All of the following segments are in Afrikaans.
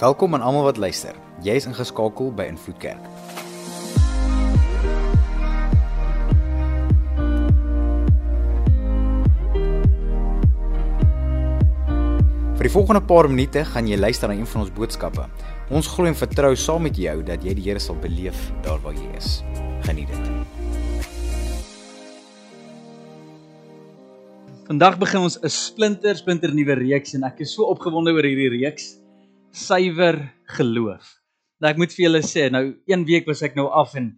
Welkom aan almal wat luister. Jy is ingeskakel by Invloed Kerk. Vir die volgende paar minute gaan jy luister na een van ons boodskappe. Ons glo en vertrou saam met jou dat jy die Here sal beleef daar waar jy is. Geniet dit. Vandag begin ons 'n splinter splinter nuwe reeks en ek is so opgewonde oor hierdie reeks. Suiwer geloof. Nou ek moet vir julle sê, nou een week was ek nou af en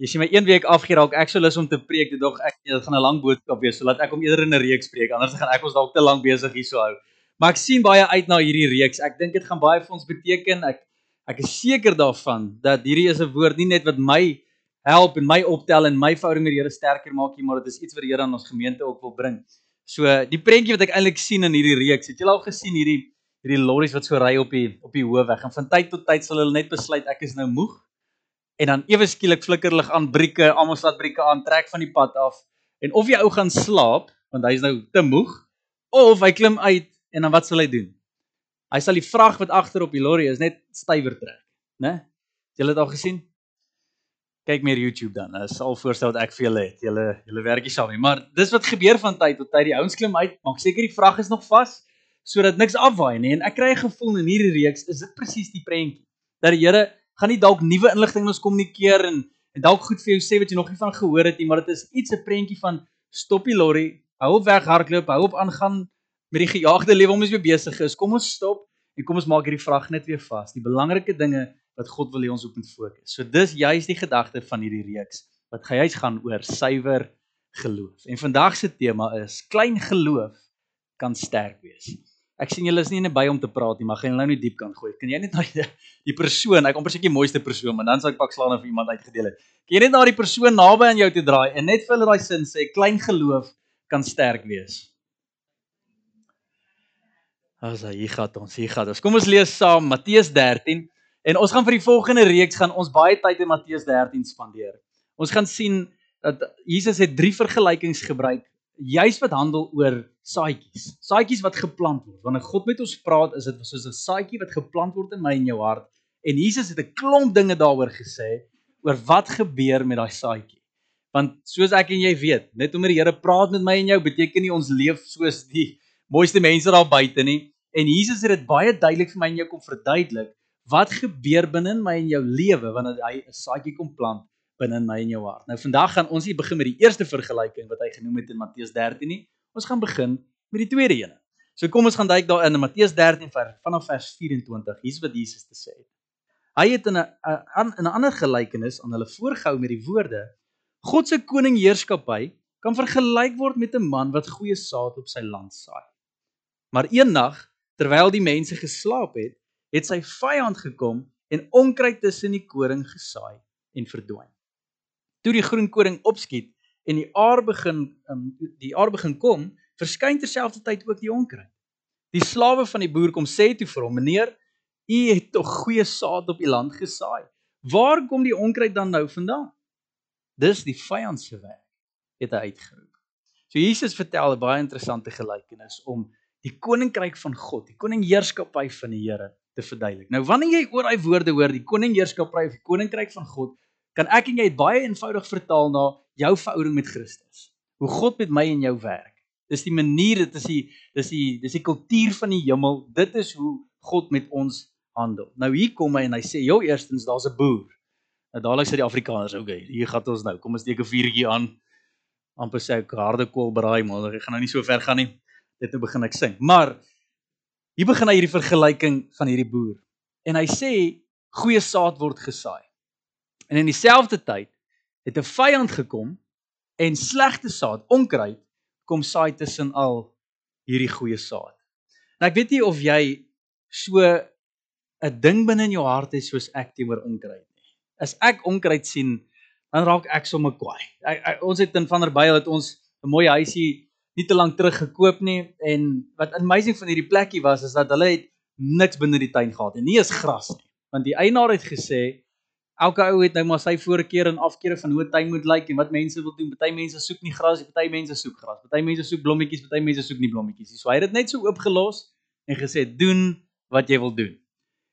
jy sien my een week afgeraak. Ek sou lus om te preek, dit dog ek dit gaan 'n lang boodskap wees, so laat ek hom eerder in 'n reeks preek. Anders gaan ek ons dalk te lank besig hierso hou. Maar ek sien baie uit na hierdie reeks. Ek dink dit gaan baie vir ons beteken. Ek ek is seker daarvan dat hierdie is 'n woord nie net wat my help en my optel en my verhouding met die Here sterker maak nie, maar dit is iets wat die Here aan ons gemeente ook wil bring. So die prentjie wat ek eintlik sien in hierdie reeks, het julle al gesien hierdie hierdie lorries wat so ry op die op die hoofweg en van tyd tot tyd sal hulle net besluit ek is nou moeg en dan ewe skielik flikker lig aan brieke, almal slaat brieke aan, trek van die pad af en of jy ou gaan slaap want hy's nou te moeg of hy klim uit en dan wat sal hy doen? Hy sal die vrag wat agter op die lorry is net stywer trek, né? Het julle dit al gesien? Kyk meer YouTube dan. Dit sal voorstel wat ek vir julle het. Julle julle werkie saam nie, maar dis wat gebeur van tyd tot tyd. Die ouens klim uit, maak seker die vrag is nog vas sodat niks afwaai nie. En ek kry 'n gevoel in hierdie reeks is dit presies die prentjie dat die Here gaan nie dalk nuwe inligting ons kommunikeer en en dalk goed vir jou sê wat jy nog nie van gehoor het nie, maar dit is iets 'n prentjie van stop die lorry, hou op weg hardloop, hou op aangaan met die gejaagde lewe om ons weer besig is. Kom ons stop en kom ons maak hierdie vrag net weer vas. Die belangrike dinge wat God wil hê ons op moet fokus. So dis juist die gedagte van hierdie reeks wat juist gaan oor suiwer geloof. En vandag se tema is klein geloof kan sterk wees. Ek sien julle is nie net by om te praat nie, maar gaan julle nou nie diep kan gooi. Kan jy net na die, die persoon, ek amper seker die mooiste persoon, maar dan sal ek pak slaan of iemand uitgedeel het. Kan jy net na die persoon naby aan jou toe draai en net vir hulle daai sin sê klein geloof kan sterk wees. As hy gaan ons, hier gaan ons. Kom ons lees saam Matteus 13 en ons gaan vir die volgende reeks gaan ons baie tyd in Matteus 13 spandeer. Ons gaan sien dat Jesus het drie vergelykings gebruik juis wat handel oor saadjies. Saadjies wat geplant word. Wanneer God met ons praat, is dit soos 'n saadjie wat geplant word in my en jou hart. En Jesus het 'n klomp dinge daaroor gesê oor wat gebeur met daai saadjie. Want soos ek en jy weet, net omdat die Here praat met my en jou, beteken nie ons leef soos die mooiste mense daar buite nie. En Jesus het dit baie duidelik vir my en jou kom verduidelik wat gebeur binne in my en jou lewe wanneer hy 'n saadjie kom plant binne in my en jou hart. Nou vandag gaan ons hier begin met die eerste vergelyking wat hy genoem het in Matteus 13 nie. Ons gaan begin met die tweede ene. So kom ons gaan duik daarin in Matteus 13 vers vanaf vers 24. Hier's wat Jesus te sê het. Hy het in 'n in 'n ander gelykenis aan hulle voorgehou met die woorde: God se koningheerskappy kan vergelyk word met 'n man wat goeie saad op sy land saai. Maar eendag, terwyl die mense geslaap het, het sy vyand gekom en onkruid tussen die koring gesaai en verdwyn. Toe die groen koring opskiet en die aar begin um, die aar begin kom, verskyn terselfdertyd ook die onkruid. Die slawe van die boer kom sê toe vir hom: "Meneer, u het tog goeie saad op die land gesaai. Waar kom die onkruid dan nou vandaan?" Dis die vyand se werk, het hy uitgeroep. So Jesus vertel 'n baie interessante gelykenis om die koninkryk van God, die koningheerskappy van die Here te verduidelik. Nou wanneer jy oor daai woorde hoor, die koningheerskappy of die koninkryk van God, kan ek en jy baie eenvoudig vertaal na jou verhouding met Christus. Hoe God met my en jou werk. Dis die manier, dit is die dis die dis die kultuur van die hemel. Dit is hoe God met ons handel. Nou hier kom hy en hy sê, "Jou eerstens, daar's 'n boer." Nou dadelik sê die Afrikaners, "Oké, okay, hier gaan ons nou. Kom ons steek 'n vuurtjie aan." amper sê ek harde kool braai, maar ek gaan nou nie so ver gaan nie. Dit nou begin ek sing. Maar hier begin hy hierdie vergelyking van hierdie boer. En hy sê goeie saad word gesaai. En in dieselfde tyd het 'n vyand gekom en slegte saad, onkruid, kom saai tussen al hierdie goeie saad. Nou ek weet nie of jy so 'n ding binne in jou hart het soos ek teenoor onkruid nie. As ek onkruid sien, dan raak ek sommer kwaai. Ek, ek ons het in Vanderbijl het ons 'n mooi huisie nie te lank terug gekoop nie en wat amazing van hierdie plekkie was is dat hulle het niks binne die tuin gehad en nie eens gras nie. Want die eienaar het gesê elke ou het nou maar sy voorkeur en afkeure van hoe 'n tuin moet lyk en wat mense wil doen. Party mense soek nie gras party mense soek gras. Party mense soek blommetjies, party mense soek nie blommetjies nie. So hy het dit net so oopgelos en gesê doen wat jy wil doen.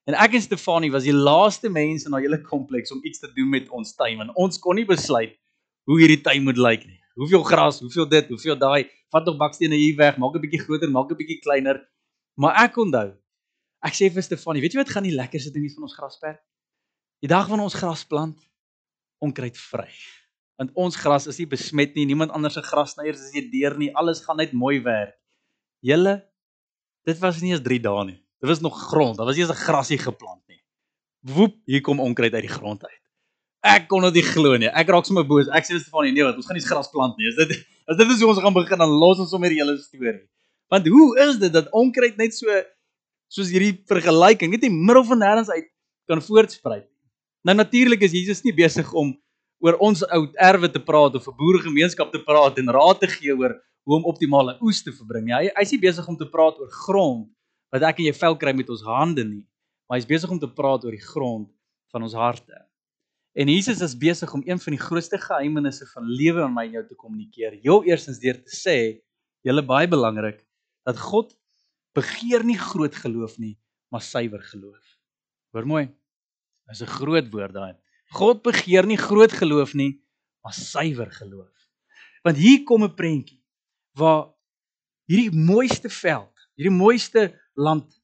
En ek en Stefanie was die laaste mense in daai hele kompleks om iets te doen met ons tuin want ons kon nie besluit hoe hierdie tuin moet lyk nie. Hoeveel gras, hoeveel dit, hoeveel daai, vat nog bakstene hier weg, maak 'n bietjie groter, maak 'n bietjie kleiner. Maar ek onthou, ek sê vir Stefanie, weet jy wat gaan die lekkerste ding is van ons grasperk? Die dag wanneer ons gras plant, onkruid vry. Want ons gras is nie besmet nie, niemand anders se grasnyers is hier deur nie, alles gaan net mooi werk. Julle dit was nie eens 3 dae nie. Dit was nog grond, daar was nie eens 'n grasie geplant nie. Woep, hier kom onkruid uit die grond uit. Ek kon dit nie glo nie. Ek raak sommer boos. Ek sê Stefanie, nee, wat ons gaan nie gras plant nie. Is dit as dit is hoe ons gaan begin dan los ons sommer die hele storie. Want hoe is dit dat onkruid net so soos hierdie vergelyking net in middel van nêrens uit kan voortspruit? Nou natuurlik is Jesus nie besig om oor ons ou erwe te praat of 'n boeregemeenskap te praat en raad te gee oor hoe om optimale oes te verbring. Ja, hy hy's nie besig om te praat oor grond wat ek en jy vel kry met ons hande nie, maar hy's besig om te praat oor die grond van ons harte. En Jesus is besig om een van die grootste geheimenisse van lewe aan my en jou te kommunikeer. Heel eerstens deur te sê, julle baie belangrik, dat God begeer nie groot geloof nie, maar suiwer geloof. Hoor mooi. Dis 'n groot woord daai. God begeer nie groot geloof nie, maar suiwer geloof. Want hier kom 'n prentjie waar hierdie mooiste veld, hierdie mooiste land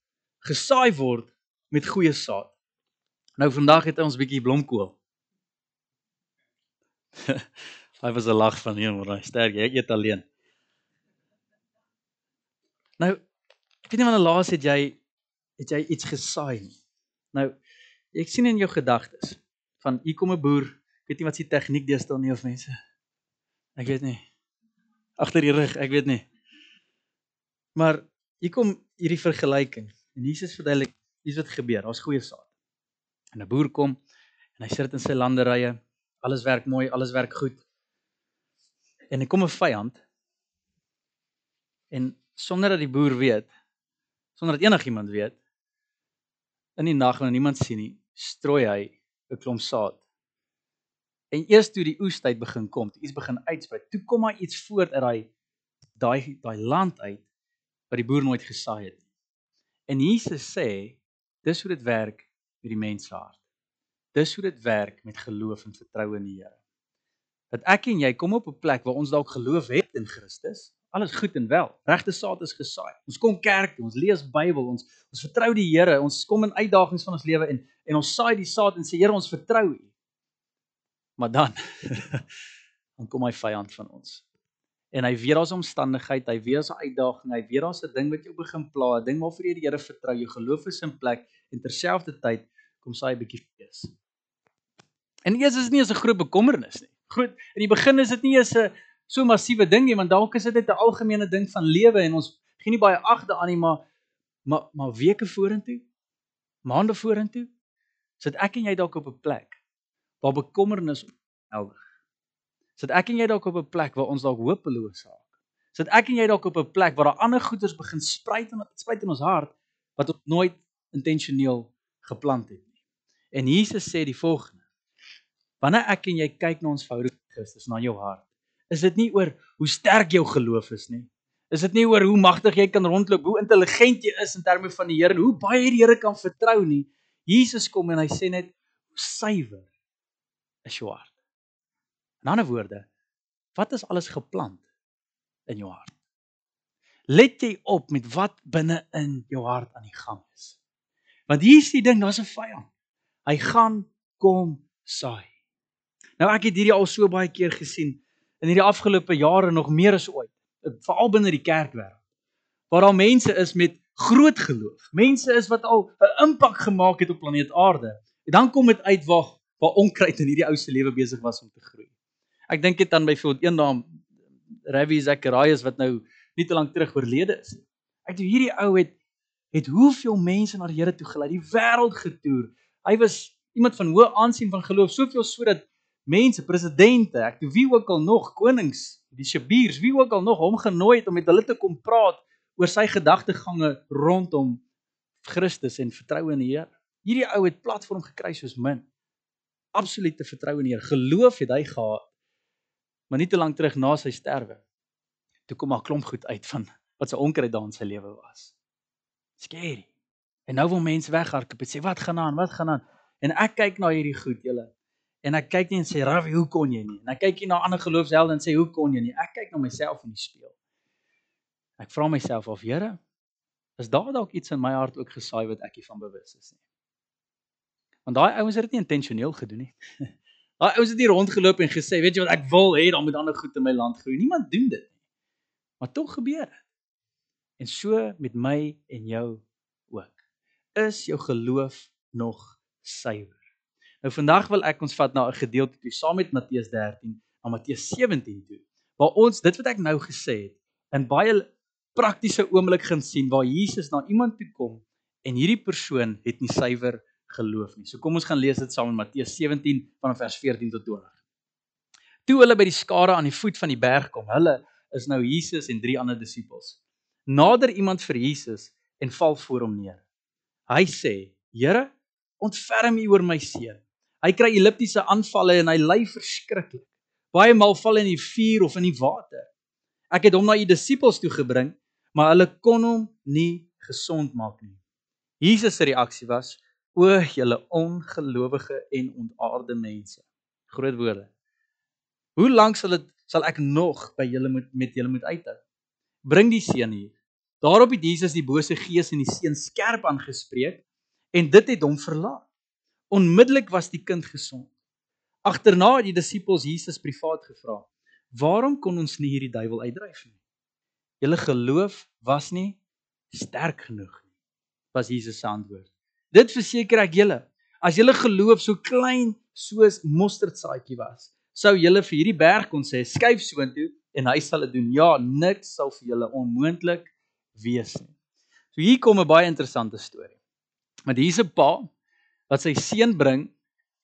gesaai word met goeie saad. Nou vandag het ons 'n bietjie blomkool. Hy was 'n lag van hom, maar hy sterk, jy eet alleen. Nou, ek weet nie wanneer laas het jy het jy iets gesaai nie. Nou, ek sien in jou gedagtes van hier kom 'n boer, ek weet nie wat sy tegniek deesdae nie of mense. Ek weet nie. Agter die rug, ek weet nie. Maar hier kom hierdie vergelyking en Jesus verduidelik iets wat gebeur. Daar's goeie saad. En 'n boer kom en hy sit in sy landerye. Alles werk mooi, alles werk goed. En hy kom 'n vyand. En sonder dat die boer weet, sonder dat enigiemand weet, in die nag wanneer niemand sien nie, strooi hy 'n klomp saad. En eers toe die oestyd begin kom, iets begin uitsprei, toe kom maar iets voort uit daai daai daai land uit wat die boer nooit gesaai het nie. En Jesus sê, dis hoe dit werk met die menshart. Dis hoe dit werk met geloof en vertroue in die Here. Dat ek en jy kom op 'n plek waar ons dalk geloof het in Christus, alles goed en wel. Regte saad is gesaai. Ons kom kerk toe, ons lees Bybel, ons ons vertrou die Here, ons kom in uitdagings van ons lewe en en ons saai die saad en sê Here, ons vertrou U. Maar dan dan kom hy vyand van ons. En hy weet daar's omstandigheid, hy weet daar's 'n uitdaging, hy weet daar's 'n ding wat jou begin pla, 'n ding waarvoor jy die Here vertrou, jou geloof is in plek en terselfdertyd kom saai 'n bietjie vrees. En eers is nie eens 'n groot bekommernis nie. Groot in die begin is dit nie eens 'n so massiewe ding nie, want dalk is dit net 'n algemene ding van lewe en ons gee nie baie ag daaraan nie, maar maar maar weke vorentoe, maande vorentoe, sit ek en jy dalk op 'n plek waar bekommernis helder. Sit ek en jy dalk op 'n plek waar ons dalk hopeloos raak. Sit ek en jy dalk op 'n plek waar daar ander goeders begin spruit en spruit in ons hart wat ons nooit intentioneel geplant het nie. En Jesus sê die volgende: Wanneer ek en jy kyk na ons verhouding met Christus, na jou hart, is dit nie oor hoe sterk jou geloof is nie. Is dit nie oor hoe magtig jy kan rondloop, hoe intelligent jy is in terme van die Here en hoe baie die Here kan vertrou nie. Jesus kom en hy sê net suiwer is jou hart. In ander woorde, wat is alles geplant in jou hart? Let jy op met wat binne in jou hart aan die gang is. Want hier is die ding, daar's 'n vyand. Hy gaan kom saai. Nou ek het hierdie al so baie keer gesien in hierdie afgelope jare nog meer as ooit, veral binne die kerkwêreld. Waar daar mense is met groot geloof, mense is wat al 'n impak gemaak het op planeet Aarde. En dan kom dit uit waar waar onkruid in hierdie ou se lewe besig was om te groei. Ek dink dit aan byvoorbeeld een naam Ravi Zacharias wat nou nie te lank terug oorlede is nie. Ek dink hierdie ou het het hoeveel mense na die Here toe gelei, die wêreld getoer. Hy was iemand van hoë aansien van geloof, soveel sodat mense, presidente, ek toe wie ook al nog konings, die Shabirs, wie ook al nog hom genooi het om met hulle te kom praat oor sy gedagtegange rondom Christus en vertroue in die Here. Hierdie ou het platform gekry soos min. Absolute vertroue in die Here. Geloof het hy gehad. Maar nie te lank terug na sy sterwe toe kom 'n klomp goed uit van wat sy onkruid daar in sy lewe was. Scary. En nou wil mense weghardloop en sê wat gaan aan? Wat gaan aan? En ek kyk na hierdie goed, julle. En ek kyk nie en sê Ravi, hoe kon jy nie? En ek kyk nie na ander geloofshelde en sê hoe kon jy nie? Ek kyk na myself in die spieël. Ek vra myself of Here, is daar dalk iets in my hart ook gesaai wat ek nie van bewus is nie? Want daai ouens het dit nie intentioneel gedoen nie. Daai ouens het hier rondgeloop en gesê, weet jy wat ek wil hê, dan moet ander goed in my land groei. Niemand doen dit nie. Maar tog gebeur dit. En so met my en jou ook. Is jou geloof nog suiwer? Nou vandag wil ek ons vat na 'n gedeelte toe saam met Matteus 13 na Matteus 17 toe. Waar ons dit wat ek nou gesê het in baie praktiese oomblik gaan sien waar Jesus na iemand toe kom en hierdie persoon het nie suiwer geloof nie. So kom ons gaan lees dit saam in Matteus 17 vanaf vers 14 tot 20. Toe hulle by die skare aan die voet van die berg kom, hulle is nou Jesus en drie ander disippels. Nader iemand vir Jesus en val voor hom neer. Hy sê: "Here, ontferm U oor my seun. Hy kry elliptiese aanvalle en hy ly verskriklik. Baie maal val hy in die vuur of in die water. Ek het hom na U disippels toe gebring, maar hulle kon hom nie gesond maak nie." Jesus se reaksie was: O julle ongelowige en ontaarde mense. Groot woorde. Hoe lank sal dit sal ek nog by julle moet met julle moet uithou? Bring die seun hier. Daarop het Jesus die bose gees in die seun skerp aangespreek en dit het hom verlaat. Onmiddellik was die kind gesond. Agterna het die disippels Jesus privaat gevra: "Waarom kon ons nie hierdie duiwel uitdryf nie?" Julle geloof was nie sterk genoeg nie. Was Jesus se antwoord. Dit verseker ek julle, as julle geloof so klein soos mosterdsaadjie was, sou julle vir hierdie berg kon sê skuif soontoe en hy sal dit doen. Ja, niks sal vir julle onmoontlik wees nie. So hier kom 'n baie interessante storie. Want hier's 'n pa wat sy seun bring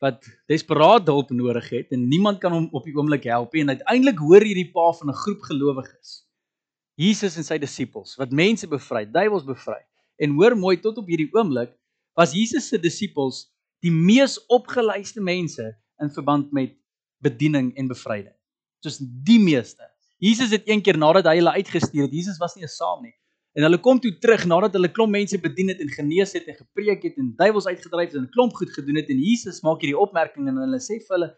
wat desperaat hulp nodig het en niemand kan hom op die oomblik help nie en uiteindelik hoor hierdie pa van 'n groep gelowiges. Jesus en sy disippels wat mense bevry, duiwels bevry. En hoor mooi tot op hierdie oomblik was Jesus se disippels die mees opgeleiste mense in verband met bediening en bevryding. Soos die meeste. Jesus het een keer nadat hy hulle uitgestuur het, Jesus was nie eens saam nie. En hulle kom toe terug nadat hulle klomp mense bedien het en genees het en gepreek het en duiwels uitgedryf het en klomp goed gedoen het en Jesus maak hierdie opmerking en hulle sê vir hulle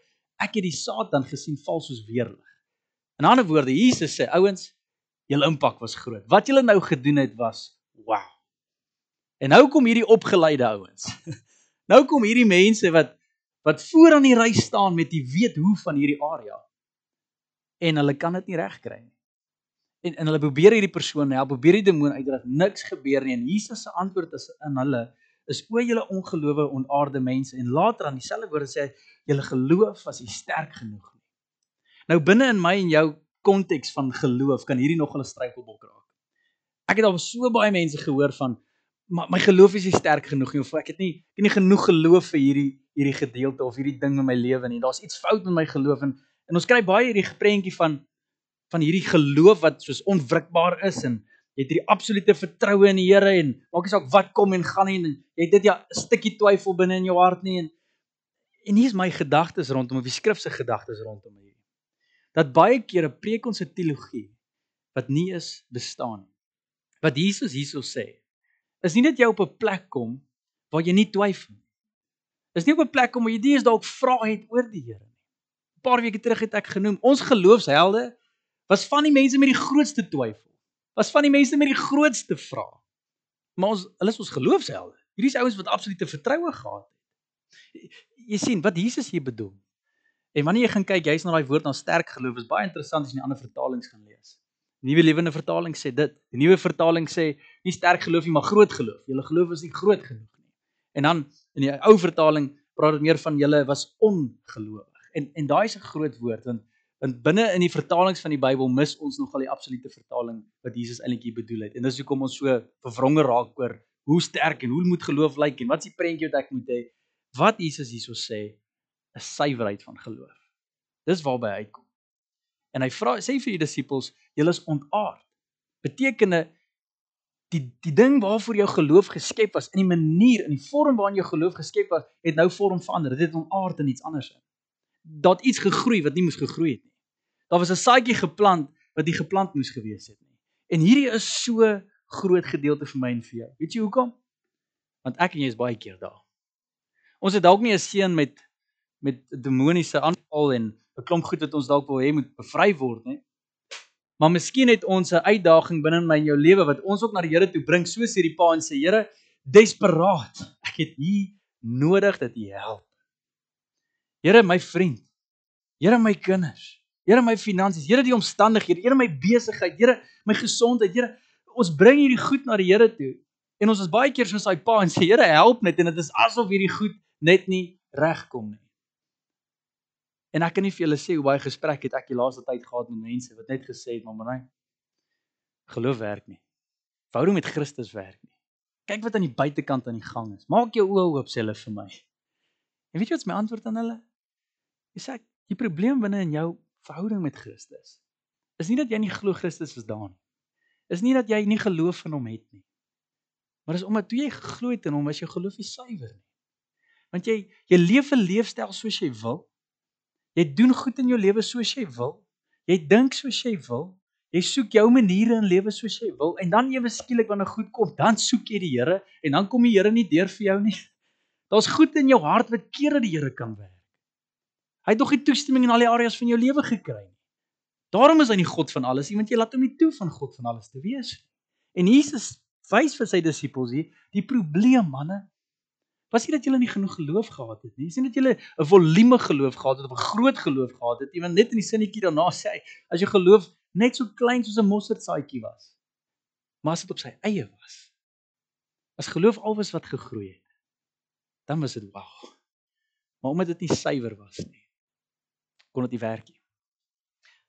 ek het die Satan gesien val soos weerlig. In ander woorde, Jesus sê ouens, julle impak was groot. Wat julle nou gedoen het was wow. En nou kom hierdie opgeleide ouens. Nou kom hierdie mense wat wat voor aan die ry staan met die weet hoe van hierdie area. En hulle kan dit nie regkry nie. En en hulle probeer hierdie persoon help, probeer die demoon uitdryf, niks gebeur nie. En Jesus se antwoord is in hulle is o julle ongelowe onaarde mense en later aan dieselfde woorde sê hy julle geloof was nie sterk genoeg nie. Nou binne in my en jou konteks van geloof kan hierdie nog 'n struikelblok raak. Ek het al so baie mense gehoor van maar my geloof is nie sterk genoeg nie of ek het nie ek het nie genoeg geloof vir hierdie hierdie gedeelte of hierdie ding in my lewe nie. Daar's iets fout met my geloof en en ons kry baie hierdie prentjie van van hierdie geloof wat soos onwrikbaar is en jy het hierdie absolute vertroue in die Here en maak nie saak wat kom en gaan nie en jy het dit ja 'n stukkie twyfel binne in jou hart nie en en hier is my gedagtes rondom of die skrif se gedagtes rondom hierdie. Dat baie kere preek ons 'n teologie wat nie is bestaan nie. Wat Jesus hierso sê is nie net jy op 'n plek kom waar jy nie twyfel nie. Is nie op 'n plek kom waar jy dies dalk vra het oor die Here nie. 'n Paar weke terug het ek genoem, ons geloofshelde was van die mense met die grootste twyfel. Was van die mense met die grootste vrae. Maar ons hulle is ons geloofshelde. Hierdie is ouens wat absolute vertroue gehad het. Jy sien wat Jesus hier bedoel. En wanneer jy gaan kyk, jy's na daai woord na sterk geloof, is baie interessant as jy in ander vertalings gaan lees. Nuwe Lewende Vertaling sê dit. Die Nuwe Vertaling sê nie sterk geloof nie, maar groot geloof. Julle geloof is nie groot genoeg nie. En dan in die ou vertaling praat dit meer van julle was ongelowig. En en daai is 'n groot woord want want binne in die vertalings van die Bybel mis ons nogal die absolute vertaling wat Jesus eintlik hier bedoel het. En dis hoekom ons so verwronge raak oor hoe sterk en hoe moet geloof lyk en wat is die prentjie wat ek moet hê? Wat Jesus hierso sê, 'n suiwerheid van geloof. Dis waarby hy uitkom. En hy vra sê vir die disippels, julle is ontaard. Betekende die die ding waarvoor jou geloof geskep was, in die manier, in die vorm waarin jou geloof geskep was, het nou vorm verander. Dit het ontaard in iets anders in. Dat iets gegroei wat nie moes gegroei het nie. Daar was 'n saadjie geplant wat nie geplant moes gewees het nie. En hierdie is so groot gedeelte vir my en vir jou. Weet jy hoekom? Want ek en jy is baie keer daar. Ons het dalk nie 'n seun met met demoniese aanval en 'n klomp goed wat ons dalk wil hê moet bevry word nie. Maar miskien het ons 'n uitdaging binne in my en jou lewe wat ons ook na die Here toe bring, soos hierdie pa en sê, Here, desperaat. Ek het hier nodig dat U help. Here, my vriend. Here, my kinders. Here, my finansies. Here, die omstandighede. Here, my besigheid. Here, my gesondheid. Here, ons bring hierdie goed na die Here toe. En ons is baie keer soos daai pa en sê, Here, help net en dit is asof hierdie goed net nie regkom nie. En ek kan nie vir julle sê hoe baie gesprek het ek die laaste tyd gehad met mense wat net gesê het, "Maar nee, geloof werk nie. Verhouding met Christus werk nie. Kyk wat aan die buitekant aan die gang is. Maak jou oë oop sê hulle vir my." En weet jy wat my antwoord aan hulle? Jy sê, "Die probleem binne in jou verhouding met Christus is nie dat jy nie glo Christus is daar nie. Is nie dat jy nie geloof in hom het nie. Maar dis omdat toe jy geglo het in hom, was jou geloof nie suiwer nie. Want jy jy leef 'n leefstyl soos jy wil. Jy doen goed in jou lewe soos jy wil. Jy dink soos jy wil. Jy soek jou maniere in lewe soos jy wil en dan ewe skielik wanneer goed kom, dan soek jy die Here en dan kom die Here nie deur vir jou nie. Daar's goed in jou hart wat keer dat die Here kan werk. Hy het nog nie toestemming in al die areas van jou lewe gekry nie. Daarom is hy nie God van alles nie, want jy laat hom nie toe van God van alles te wees nie. En Jesus wys vir sy disippels hier, die probleem manne Was nie dat julle nie genoeg geloof gehad het nie. Dis nie dat julle 'n volume geloof gehad het of 'n groot geloof gehad het nie, want net in die sinnetjie daarna sê hy, as jou geloof net so klein soos 'n mosterdsaadjie was, maar as dit op sy eie was. As geloof alwas wat gegroei het, dan was dit wow. Maar omdat dit nie suiwer was nie, kon dit nie werk nie.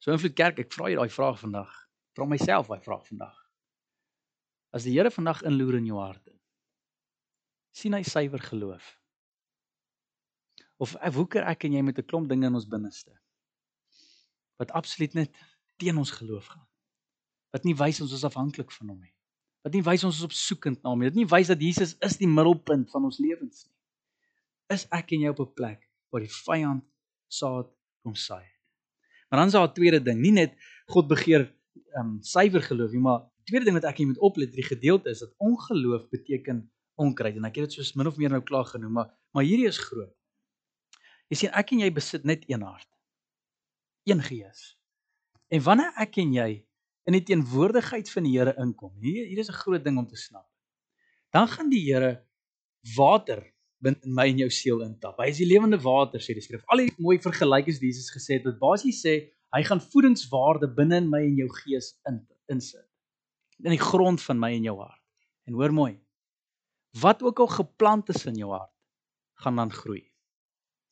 So invloed kerk, ek vra jy daai vraag vandag. Vra myself daai vraag vandag. As die Here vandag inloer in jou hart, sien hy suiwer geloof. Of woeker ek en jy met 'n klomp dinge in ons binneste wat absoluut net teen ons geloof gaan. Wat nie wys ons is afhanklik van hom nie. Wat nie wys ons is op soekend na hom nie. Dit nie wys dat Jesus is die middelpunt van ons lewens nie. Is ek en jy op 'n plek waar die vyand saad kom saai. Maar dan is daar 'n tweede ding, nie net God begeer ehm um, suiwer geloof nie, maar tweede ding wat ek hier moet oplet, die gedeelte is dat ongeloof beteken onkruid en ek het dit soos min of meer nou klaar genoem, maar maar hierdie is groot. Jy sien ek en jy besit net een hart. Een gees. En wanneer ek en jy in die teenwoordigheid van die Here inkom, hier hier is 'n groot ding om te snap. Dan gaan die Here water binne in my en jou siel intap. Hy is die lewende water sê die skrif. Al die mooi vergelykings wat Jesus gesê het, wat basies sê hy gaan voedingswaarde binne in my en jou gees in insit. In die grond van my en jou hart. En hoor mooi, wat ook al geplant is in jou hart, gaan dan groei.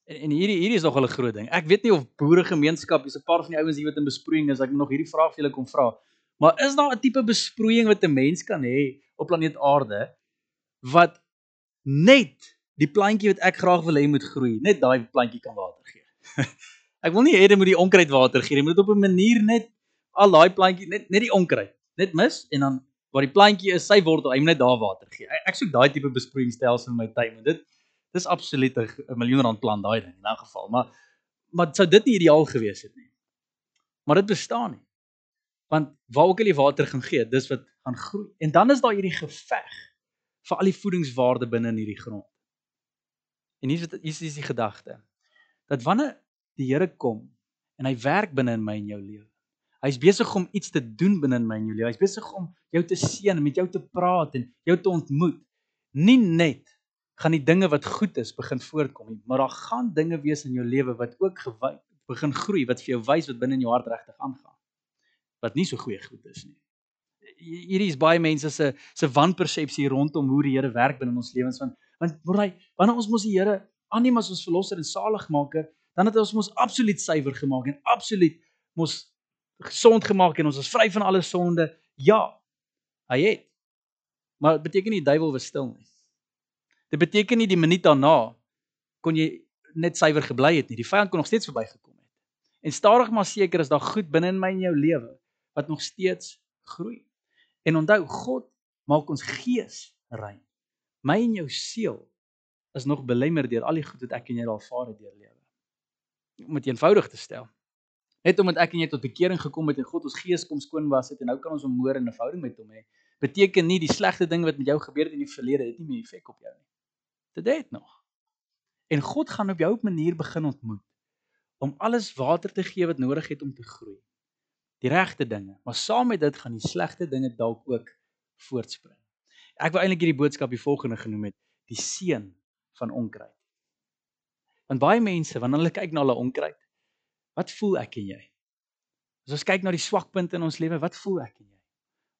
En, en hierdie hierdie is nog 'n groot ding. Ek weet nie of boeregemeenskap, dis 'n paar van die ouens hier wat in besproeiing is, ek moet nog hierdie vraag vir julle kom vra. Maar is daar 'n tipe besproeiing wat 'n mens kan hê op planeet Aarde wat net die plantjie wat ek graag wil hê moet groei, net daai plantjie kan water gee? ek wil nie hê dit moet die onkruid water gee, dit moet op 'n manier net al daai plantjie net net die onkruid net mis en dan waar die plantjie is, sy wortel, hy moet net daar water gee. Ek, ek soek daai tipe besproeiingsstelsel in my tuin, want dit dis absoluut 'n miljoen rand plant daai ding in 'n geval, maar maar sou dit nie ideaal gewees het nie. Maar dit bestaan nie. Want waar ook al die water gaan gee, dis wat gaan groei. En dan is daar hierdie geveg vir al die voedingswaarde binne in hierdie grond. En hier is dit hier is die gedagte dat wanneer die Here kom en hy werk binne in my en jou lewe Hy's besig om iets te doen binne in my en jou lewe. Hy's besig om jou te seën, met jou te praat en jou te ontmoet. Nie net gaan die dinge wat goed is begin voorkom nie, maar daar gaan dinge wees in jou lewe wat ook gewy begin groei wat vir jou wys wat binne in jou hart regtig aangaan. Wat nie so goeie goed is nie. Hierdie is baie mense se se wanpersepsie rondom hoe die Here werk binne ons lewens want want braai wanneer ons mos die Here aanneem as ons verlosser en saligmaker, dan het hy ons mos absoluut suiwer gemaak en absoluut mos gesond gemaak en ons is vry van alle sonde. Ja. Hy het. Maar dit beteken nie die duiwel was stil nie. Dit beteken nie die minuut daarna kon jy net suiwer gebly het nie. Die vyand kon nog steeds verbygekom het. En stadig maar seker is daar goed binne in my en jou lewe wat nog steeds groei. En onthou, God maak ons gees rein. My en jou siel is nog belemmer deur al die goed wat ek en jy al vaar het deur lewe. Om dit eenvoudig te stel. Net omdat ek en jy tot bekering gekom het en God ons gees kom skoon was het en nou kan ons moer en 'n verhouding met hom hê. beteken nie die slegte ding wat met jou gebeur het in die verlede het nie meer effek op jou nie. Dit het nog. En God gaan op jou op 'n manier begin ontmoet om alles water te gee wat nodig het om te groei. Die regte dinge, maar saam met dit gaan die slegte dinge dalk ook voortspring. Ek wil eintlik hierdie boodskap die volgende genoem het: die seën van onkruid. Want baie mense wanneer hulle kyk na hulle onkruid, wat voel ek en jy? As ons kyk na die swakpunte in ons lewe, wat voel ek en jy?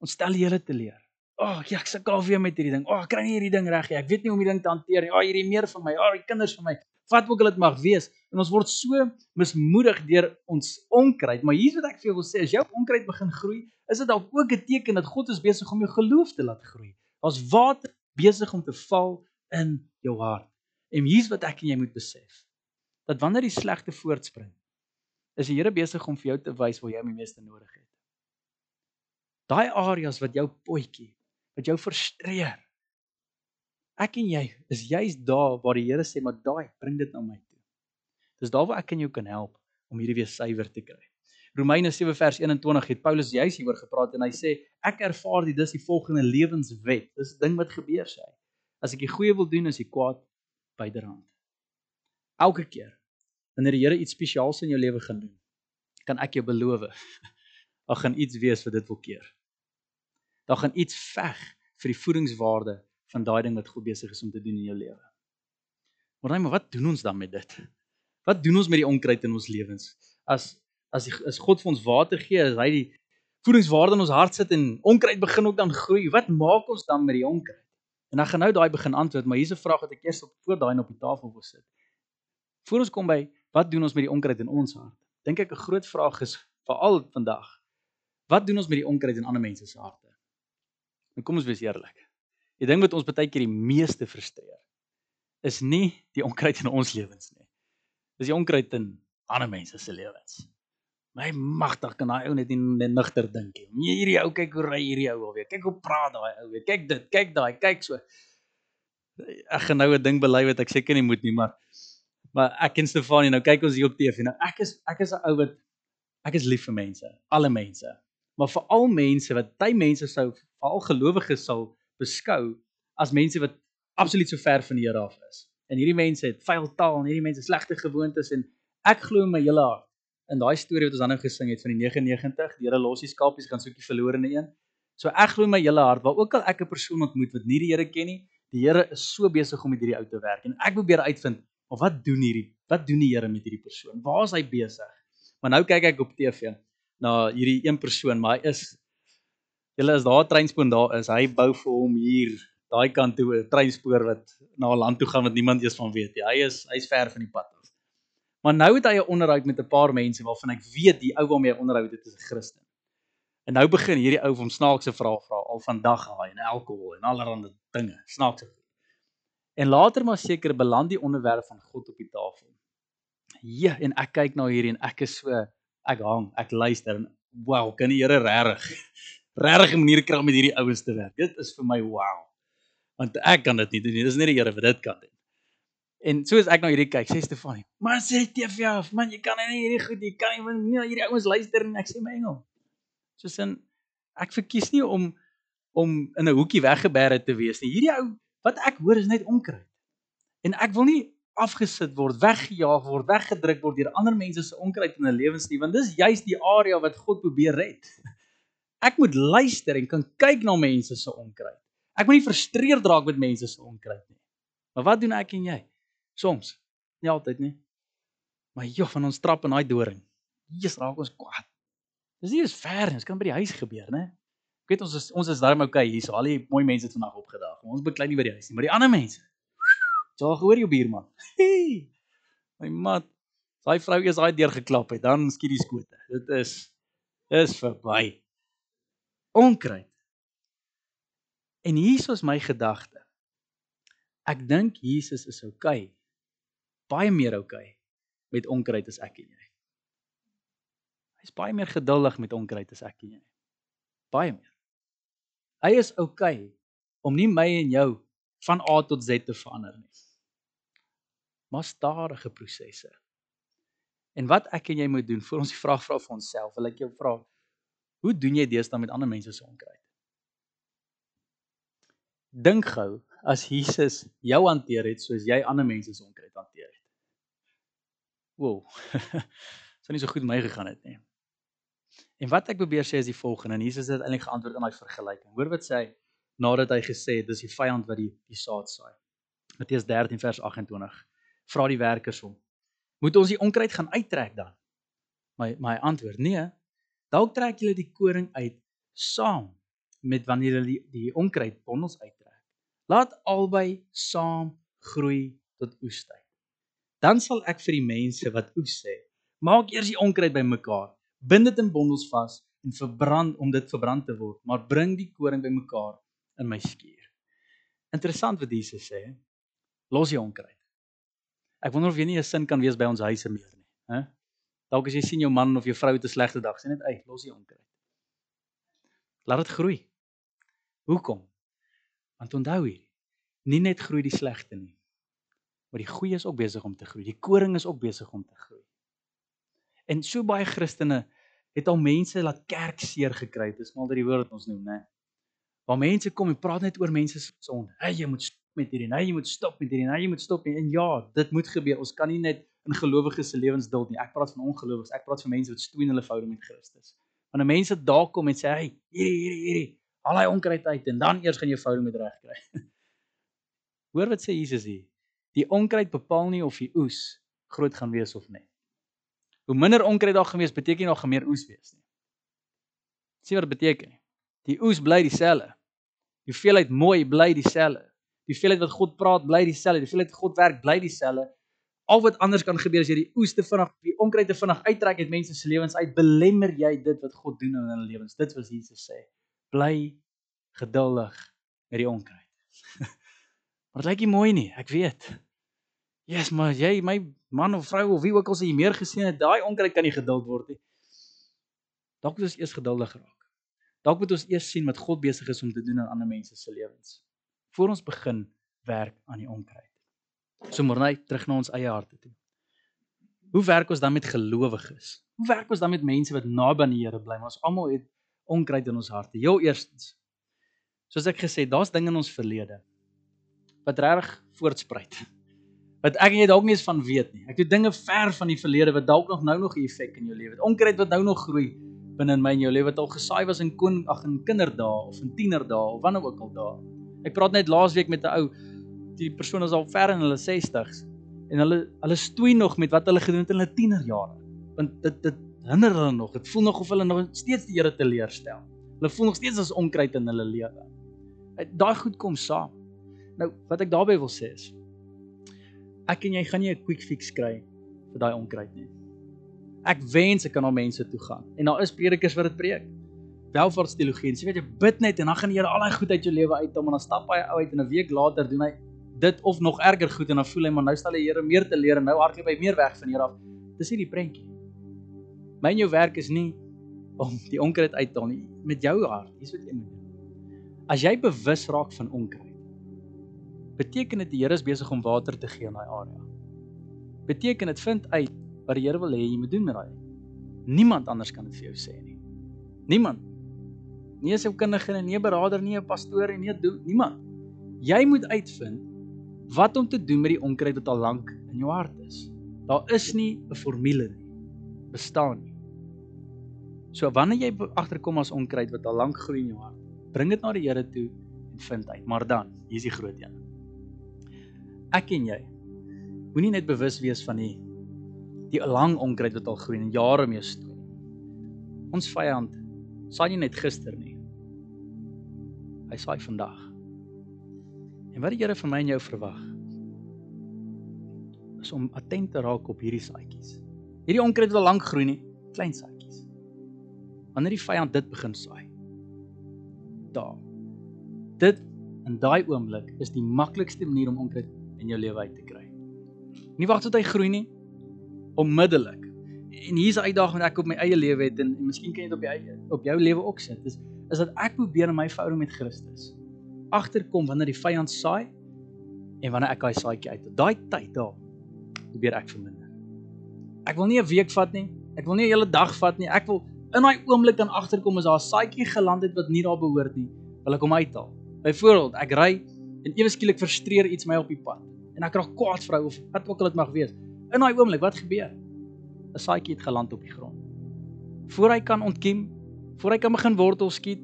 Ons stel die Here te leer. O, oh, ja, ek sukkel weer met hierdie ding. O, oh, ek kry nie hierdie ding reg nie. Ek weet nie hoe om hierdie ding te hanteer nie. O, oh, hierdie meer van my. O, oh, die kinders van my. Wat ook al dit mag wees. En ons word so mismoedig deur ons onkruid. Maar hier's wat ek vir jou wil sê, as jou onkruid begin groei, is dit dalk ook 'n teken dat God is besig om jou geloof te laat groei. Daar's water besig om te val in jou hart. En hier's wat ek en jy moet besef. Dat wanneer die slegte voortspring, is die Here besig om vir jou te wys waar jy hom die meeste nodig het. Daai areas wat jou potjie wat jou frustreer. Ek en jy is juis daar waar die Here sê maar daai bring dit na my toe. Dis daar waar ek en jou kan help om hierdie weer suiwer te kry. Romeine 7 vers 21 het Paulus juis hieroor gepraat en hy sê ek ervaar dit dis die volgende lewenswet. Dis 'n ding wat gebeur sê hy. As ek die goeie wil doen, is die kwaad byderhand. Elke keer wanneer die Here iets spesiaals in jou lewe gaan doen, kan ek jou beloof, daar gaan iets wees wat dit wil keer dan gaan iets veg vir die voedingswaarde van daai ding wat God besig is om te doen in jou lewe. Maar nee, maar wat doen ons dan met dit? Wat doen ons met die onkruid in ons lewens? As as die, as God vir ons water gee, as hy die voedingswaarde in ons hart sit en onkruid begin ook dan groei, wat maak ons dan met die onkruid? En ek gaan nou daai begin antwoord, maar hier's 'n vraag wat ek eers op voor daai op die tafel wil sit. Voor ons kom by wat doen ons met die onkruid in ons hart? Dink ek 'n groot vraag is veral vandag. Wat doen ons met die onkruid in ander mense se harte? En kom ons wees eerlik. Die ding wat ons baie keer die meeste frustreer is nie die onkruid in ons lewens nie. Dis die onkruid in ander mense se lewens. My magtig kan daai ou net nie nigter dink nie. Nee, hierdie ou kyk hoe ry hierdie ou alweer. Kyk hoe praat daai ou weer. Kyk dit, kyk daai, kyk so. Ek gaan nou 'n ding bely wat ek seker nie moet nie, maar maar ek en Stefanie nou kyk ons hier op TV nou. Ek is ek is 'n ou wat ek is lief vir mense, alle mense maar veral mense wat baie mense sou veral gelowiges sal beskou as mense wat absoluut so ver van die Here af is. En hierdie mense het vuil taal en hierdie mense slegte gewoontes en ek glo my hele hart in daai storie wat ons dan nou gesing het van die 99, die Here los die skapies gaan soek die verlorene een. So ek glo my hele hart waar ook al ek 'n persoon ontmoet wat nie die Here ken nie, die Here is so besig om met hierdie ou te werk en ek probeer uitvind, maar wat doen hierdie wat doen die Here met hierdie persoon? Waar is hy besig? Maar nou kyk ek op TV na hierdie een persoon, maar hy is julle is daar 'n treinspoor daar is. Hy bou vir hom hier daai kant toe 'n treinspoor wat na 'n land toe gaan wat niemand eers van weet nie. Hy is hy's ver van die pad af. Maar nou het hy 'n onderhoud met 'n paar mense waarvan ek weet die ou waarmee hy onderhou dit is 'n Christen. En nou begin hierdie ou van snaakse vrae vra al van dag haai en alkohol en allerlei dinge, snaakse. En later maar seker beland die onderwerp van God op die tafel. Ja, en ek kyk na hierdie en ek is so ek hang, ek luister en wow, kan die Here regtig regtig 'n manier kry om met hierdie ouens te werk. Dit is vir my wow. Want ek kan dit nie doen nie. Dis net die Here wat dit kan doen. En soos ek nou hierdie kyk, sê Stefanie, "Man, sê TV af, man, jy kan nie hierdie goed, jy kan nie nie hierdie ouens luister en ek sê my engel." Soos in ek verkies nie om om in 'n hoekie weggebêre te wees nie. Hierdie ou wat ek hoor is net onkruid. En ek wil nie afgesit word, weggejaag word, weggedruk word deur ander mense se onkruid in 'n lewenslewe, want dis juist die area wat God probeer red. Ek moet luister en kan kyk na mense se onkruid. Ek moet nie frustreerd raak met mense se onkruid nie. Maar wat doen ek en jy? Soms, nie altyd nie. Maar joh, van ons trap in daai doring. Jesus raak ons kwaad. Dis nie eens ver nie, dit kan by die huis gebeur, né? Ek weet ons is ons is darm okay hier, so al die mooi mense het vandag opgedag. Ons beklei nie by die huis nie, maar die ander mense So gehoor jou buurman. My mat, daai vrou is daai deur geklap het, dan skiet die skote. Dit is is verby. Onkruid. En hier is my gedagte. Ek dink Jesus is okay. Baie meer okay met onkruid as ek en jy. Hy's baie meer geduldig met onkruid as ek en jy. Baie meer. Hy is okay om nie my en jou van A tot Z te verander nie maar stadige prosesse. En wat ek en jy moet doen vir ons die vraag vra vir onsself, wil ek jou vra, hoe doen jy deesdae met ander mense se onkruid? Dink gou as Jesus jou hanteer het soos jy ander mense se onkruid hanteer. Wow. Sou nie so goed my gegaan het nie. En wat ek probeer sê is die volgende en Jesus het eintlik geantwoord in daai vergelyking. Hoor wat sê hy nadat hy gesê het dis die vyand wat die die saad saai. Matteus 13 vers 28. Vra die werkers hom: "Moet ons die onkruid gaan uittrek dan?" My my antwoord: "Nee. Dalk trek julle die koring uit saam met wanneer hulle die, die onkruid bondels uittrek. Laat albei saam groei tot oestyd. Dan sal ek vir die mense wat oes sê, maak eers die onkruid bymekaar, bind dit in bondels vas en verbrand om dit verbrand te word, maar bring die koring bymekaar in my skuur. Interessant wat Jesus sê, los die onkruid. Ek wonder of jy nie 'n sin kan wees by ons huise meer nie, hè? Dalk as jy sien jou man of jou vrou het 'n slegte dag, sê net uit, los die onkruid. Laat dit groei. Hoekom? Want onthou hier, nie net groei die slegte nie, maar die goeie is ook besig om te groei. Die koring is ook besig om te groei. En so baie Christene het al mense laat kerk seer gekry. Dis maar dat die woord wat ons noem, né? Waar mense kom en praat net oor mense se sonde. Hey, jy moet stop met hierdie. Hey, jy moet stop met hierdie. Hey, jy moet stop. En ja, dit moet gebeur. Ons kan nie net in gelowiges se lewens duld nie. Ek praat van ongelowiges. Ek praat van mense wat stoei in hulle verhouding met Christus. Wanneer mense daar kom en sê, "Hey, hierdie hierdie hierdie, Haal hy onkruid uit en dan eers gaan jy foute met reg kry. Hoor wat sê Jesus hier? Die onkruid bepaal nie of die oes groot gaan wees of nie. Hoe minder onkruid daar gaan wees, beteken nie daar gaan meer oes wees nie. Sien wat dit beteken? Die oes bly dieselfde. Die hoeveelheid mooi bly dieselfde. Die hoeveelheid wat God praat bly dieselfde. Die hoeveelheid God werk bly dieselfde. Al wat anders kan gebeur as jy die oes te vinnig, die onkruid te vinnig uittrek uit mense se lewens uit, belemmer jy dit wat God doen in hulle lewens. Dit wat Jesus sê bly geduldig met die onkruid. maar dit lyk nie mooi nie, ek weet. Jesus, maar jy my man of vrou of wie ook al se jy meer gesien het, daai onkruid kan nie geduld word nie. Dalk moet ons eers geduldig raak. Dalk moet ons eers sien wat God besig is om te doen in ander mense se lewens voor ons begin werk aan die onkruid. So môre net terug na ons eie harte toe. Hoe werk ons dan met gelowiges? Hoe werk ons dan met mense wat naby aan die Here bly? Ons almal het onkruid in ons harte. Heel eerstens. Soos ek gesê, daar's dinge in ons verlede wat reg voortspruit. Wat ek en jy dalk nie eens van weet nie. Ek het dinge ver van die verlede wat dalk nog nou nog 'n effek in jou lewe het. Onkruid wat nou nog groei binne in my en jou lewe wat al gesaai was in kon ag in kinderdae of in tienerdae of wanneer ook al dae. Ek praat net laasweek met 'n ou die persoon is al ver in hulle 60s en hulle hulle stoei nog met wat hulle gedoen het in hulle tienerjare. Want dit dit hinder hulle nog. Dit voel nog of hulle nog steeds die Here teleurstel. Hulle voel nog steeds as onkruid in hulle lewe. Daai goed kom saam. Nou, wat ek daarby wil sê is ek en jy gaan nie 'n quick fix kry vir daai onkruid nie. Ek wens ek kan na mense toe gaan. En daar is predikers wat dit preek. Welvaartsteologie. Jy weet jy bid net en dan gaan Here al daai goed uit jou lewe uit om en dan stap hy uit en 'n week later doen hy dit of nog erger goed en dan voel hy maar nou stel die Here meer te leer en nou hardloop hy meer weg van hier af. Dis nie die prentjie. My en jou werk is nie om die onkruid uit te haal nie met jou hart. Dis wat jy moet doen. As jy bewus raak van onkruid, beteken dit die Here is besig om water te gee in daai area. Beteken dit vind uit wat die Here wil hê jy moet doen met daai. Niemand anders kan dit vir jou sê nie. Niemand. Nie 'n sielkundige nie, nie 'n beraader nie, 'n pastoor nie, nie niemand. Jy moet uitvind wat om te doen met die onkruid wat al lank in jou hart is. Daar is nie 'n formule nie bestaan nie. So wanneer jy agterkom as onkruid wat al lank groei in jou hart, bring dit na die Here toe en vind uit. Maar dan, hier is die groot een. Ek en jy moenie net bewus wees van die die lang onkruid wat al groei en jare mee stoei. Ons vyand saai nie net gister nie. Hy saai vandag. En wat die Here van my en jou verwag is om attent te raak op hierdie saaitjies. Hierdie onkruid wat al lank groei nie, klein saadjies. Wanneer die vyand dit begin saai. Daar. Dit in daai oomblik is die maklikste manier om onkruid in jou lewe uit te kry. Nie wag tot hy groei nie. Onmiddellik. En hier's 'n uitdaging wat ek op my eie lewe het en, en miskien kan jy dit op jou op jou lewe ook sit. Dis is dat ek probeer in my verhouding met Christus agterkom wanneer die vyand saai en wanneer ek daai saadjie uit. Daai tyd daar probeer ek verminder. Ek wil nie 'n week vat nie. Ek wil nie 'n hele dag vat nie. Ek wil in daai oomblik dan agterkom as daar 'n saadjie geland het wat nie daar behoort nie, wil ek hom uithaal. Byvoorbeeld, ek ry en ewe skielik frustreer iets my op die pad en ek raak kwaad vir ou of wat ook al dit mag wees. In daai oomblik, wat gebeur? 'n Saadjie het geland op die grond. Voor hy kan ontkiem, voor hy kan begin wortel skiet,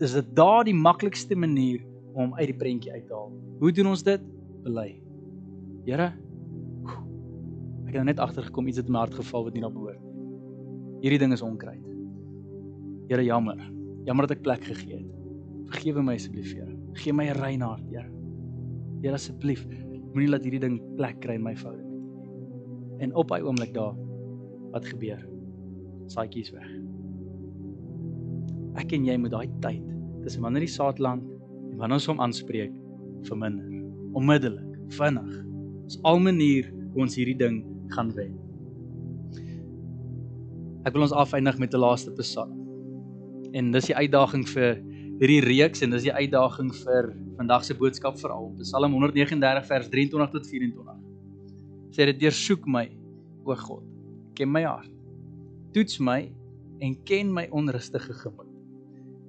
is dit daar die maklikste manier om uit die prentjie uit te haal. Hoe doen ons dit? Bely. Here, ek het nou net agtergekom iets het in my hart geval wat nie na behoort nie. Hierdie ding is onkruid. Here, jammer. Jammer dat ek plek gegee het. Vergewe my asseblief, Here. Gee my 'n rein hart, Here. Here asseblief, moenie laat hierdie ding plek kry in my verhouding met U nie. En op hy oomblik daar, wat gebeur? Saaitjies weg. Ek en jy moet daai tyd tussen wanneer die saad land en wanneer ons hom aanspreek verminder. Onmiddellik, vinnig. Dis al manier hoe ons hierdie ding gaan wen. Ek wil ons afeindig met 'n laaste psalm. En dis die uitdaging vir hierdie reeks en dis die uitdaging vir vandag se boodskap veral. Psalm 139 vers 23 tot 24. Sê dit deursoek my, o God. Ken my hart. Toets my en ken my onrustige gemoed.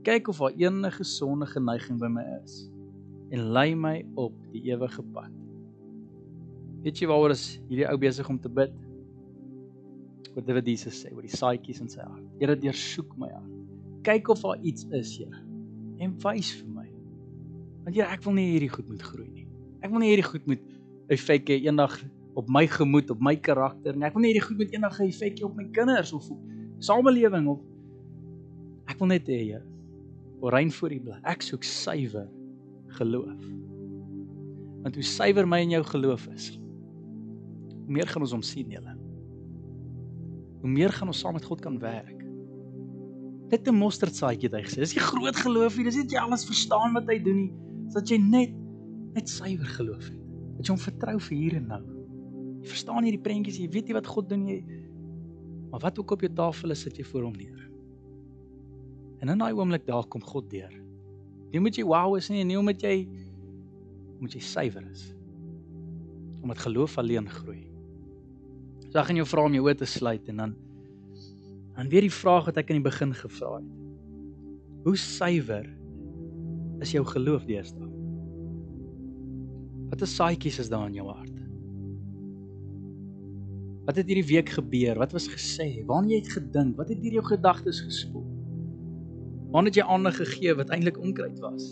Kyk of daar enige sondige neiging by my is en lei my op die ewige pad. Weet jy waaroor is hierdie ou besig om te bid? Wat dit Jesus sê oor die saaitjies in sy hart. Here deursoek my hart. Kyk of daar iets is, Here, en wys vir my. Want Here, ek wil nie hierdie goed moet groei nie. Ek wil nie hierdie goed moet effek hê eendag op my gemoed, op my karakter nie. Ek wil nie hierdie goed moet eendag 'n effek hê op my kinders of op samelewing of ek wil net hê, Here, orein voor U bly. Ek soek suiwer geloof. Want hoe suiwer my en jou geloof is, hoe meer gaan ons hom sien, julle. Hoe meer gaan ons saam met God kan werk. Dit 'n mosterdsaadjie het hy gesê. Dis nie groot geloof nie, dis nie jy alles verstaan wat hy doen nie. Dis dat jy net net suiwer geloof het. Dat jy hom vertrou vir hier en nou. Jy verstaan hierdie prentjies, jy weet nie wat God doen nie. Maar wat ook op jou tafel is, sit jy voor hom neer. En in daai oomblik daar kom God deur. Nie moet jy wow is nie, nie omdat jy moet jy suiwer is. Omdat geloof alleen groei. So ek gaan jou vra om jou oë te sluit en dan dan weer die vraag wat ek in die begin gevra het. Hoe suiwer is jou geloof deesdae? Watter saaitjies is daar in jou hart? Wat het hierdie week gebeur? Wat was gesê? Waarna jy het gedink? Wat het deur jou gedagtes gespoel? Waar het jy aandag gegee wat eintlik onkruid was?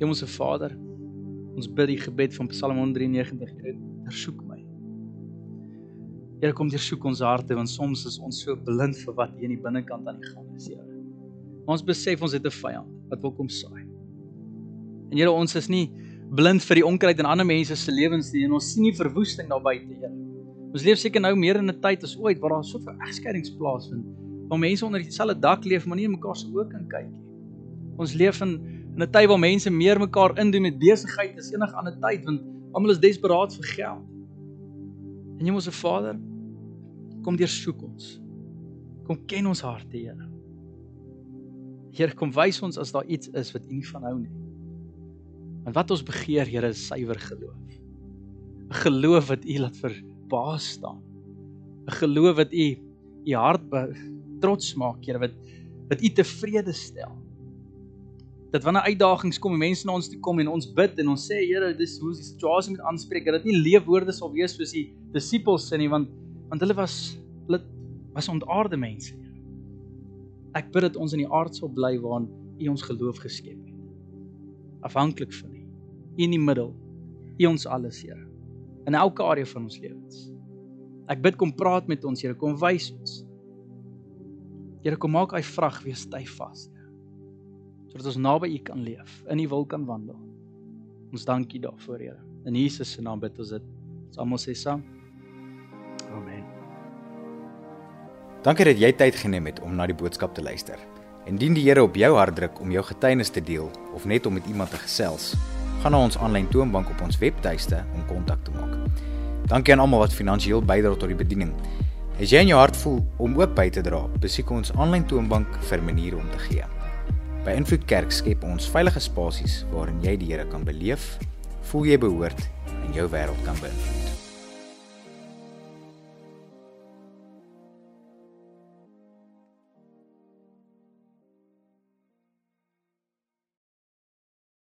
Hemelse Vader, ons bid die gebed van Psalm 193, Here, versoek my. Here, kom deursoek ons harte want soms is ons so blind vir wat hier in die binnekant aan die gang is, Here. Ons besef ons het 'n vyand wat wil kom saai. En Here, ons is nie blind vir die onkruid in ander mense se lewens nie en ons sien nie verwoesting daar buite, Here. Ons leef seker nou meer in 'n tyd as ooit waar daar soveel egskeidings plaasvind. Waar mense onder dieselfde dak leef, maar nie mekaar se oë kan kyk nie. Ons leef in in 'n tyd waar mense meer mekaar indoen met besigheid as enige ander tyd want almal is desperaat vir geld. En Hemelse Vader, kom deursoek ons. Kom ken ons harte, Here. Here, kom wys ons as daar iets is wat U nie van hou nie. Want wat ons begeer, Here, is suiwer geloof. 'n Geloof wat U laat verbaas staan. 'n Geloof wat U U hart trots maak, Here, wat wat U tevrede stel. Dat wanneer uitdagings kom en mense na ons toe kom en ons bid en ons sê, Here, dis hoe die situasie moet aanspreek, dat dit nie leefwoorde sal wees soos die disippels sin nie, want want hulle was hulle was ontaarde mense. Ek bid dat ons in die aard sal bly waarin U ons geloof geskep het. Afhanklik van. U in die middel. U ons alles, Here. In elke area van ons lewens. Ek bid kom praat met ons, Here, kom wys ons. Here, kom maak hy vrag weer styf vas, Here. Sodat ons naby U kan leef, in U wil kan wandel. Ons dankie daarvoor, Here. In Jesus se naam bid ons dit. Ons almal sê saam. Amen. Dankie dat jy tyd geneem het om na die boodskap te luister. Indien die Here op jou hart druk om jou getuienis te deel of net om met iemand te gesels, gaan na ons aanlyn toonbank op ons webtuiste om kontak te maak. Dankie aan almal wat finansiëel bydra tot die bediening. As jy in jou hart voel om ook by te dra, besoek ons aanlyn toonbank vir maniere om te gee. By Invloed Kerk skep ons veilige spasies waarin jy die Here kan beleef, voel jy behoort en jou wêreld kan beïnvloed.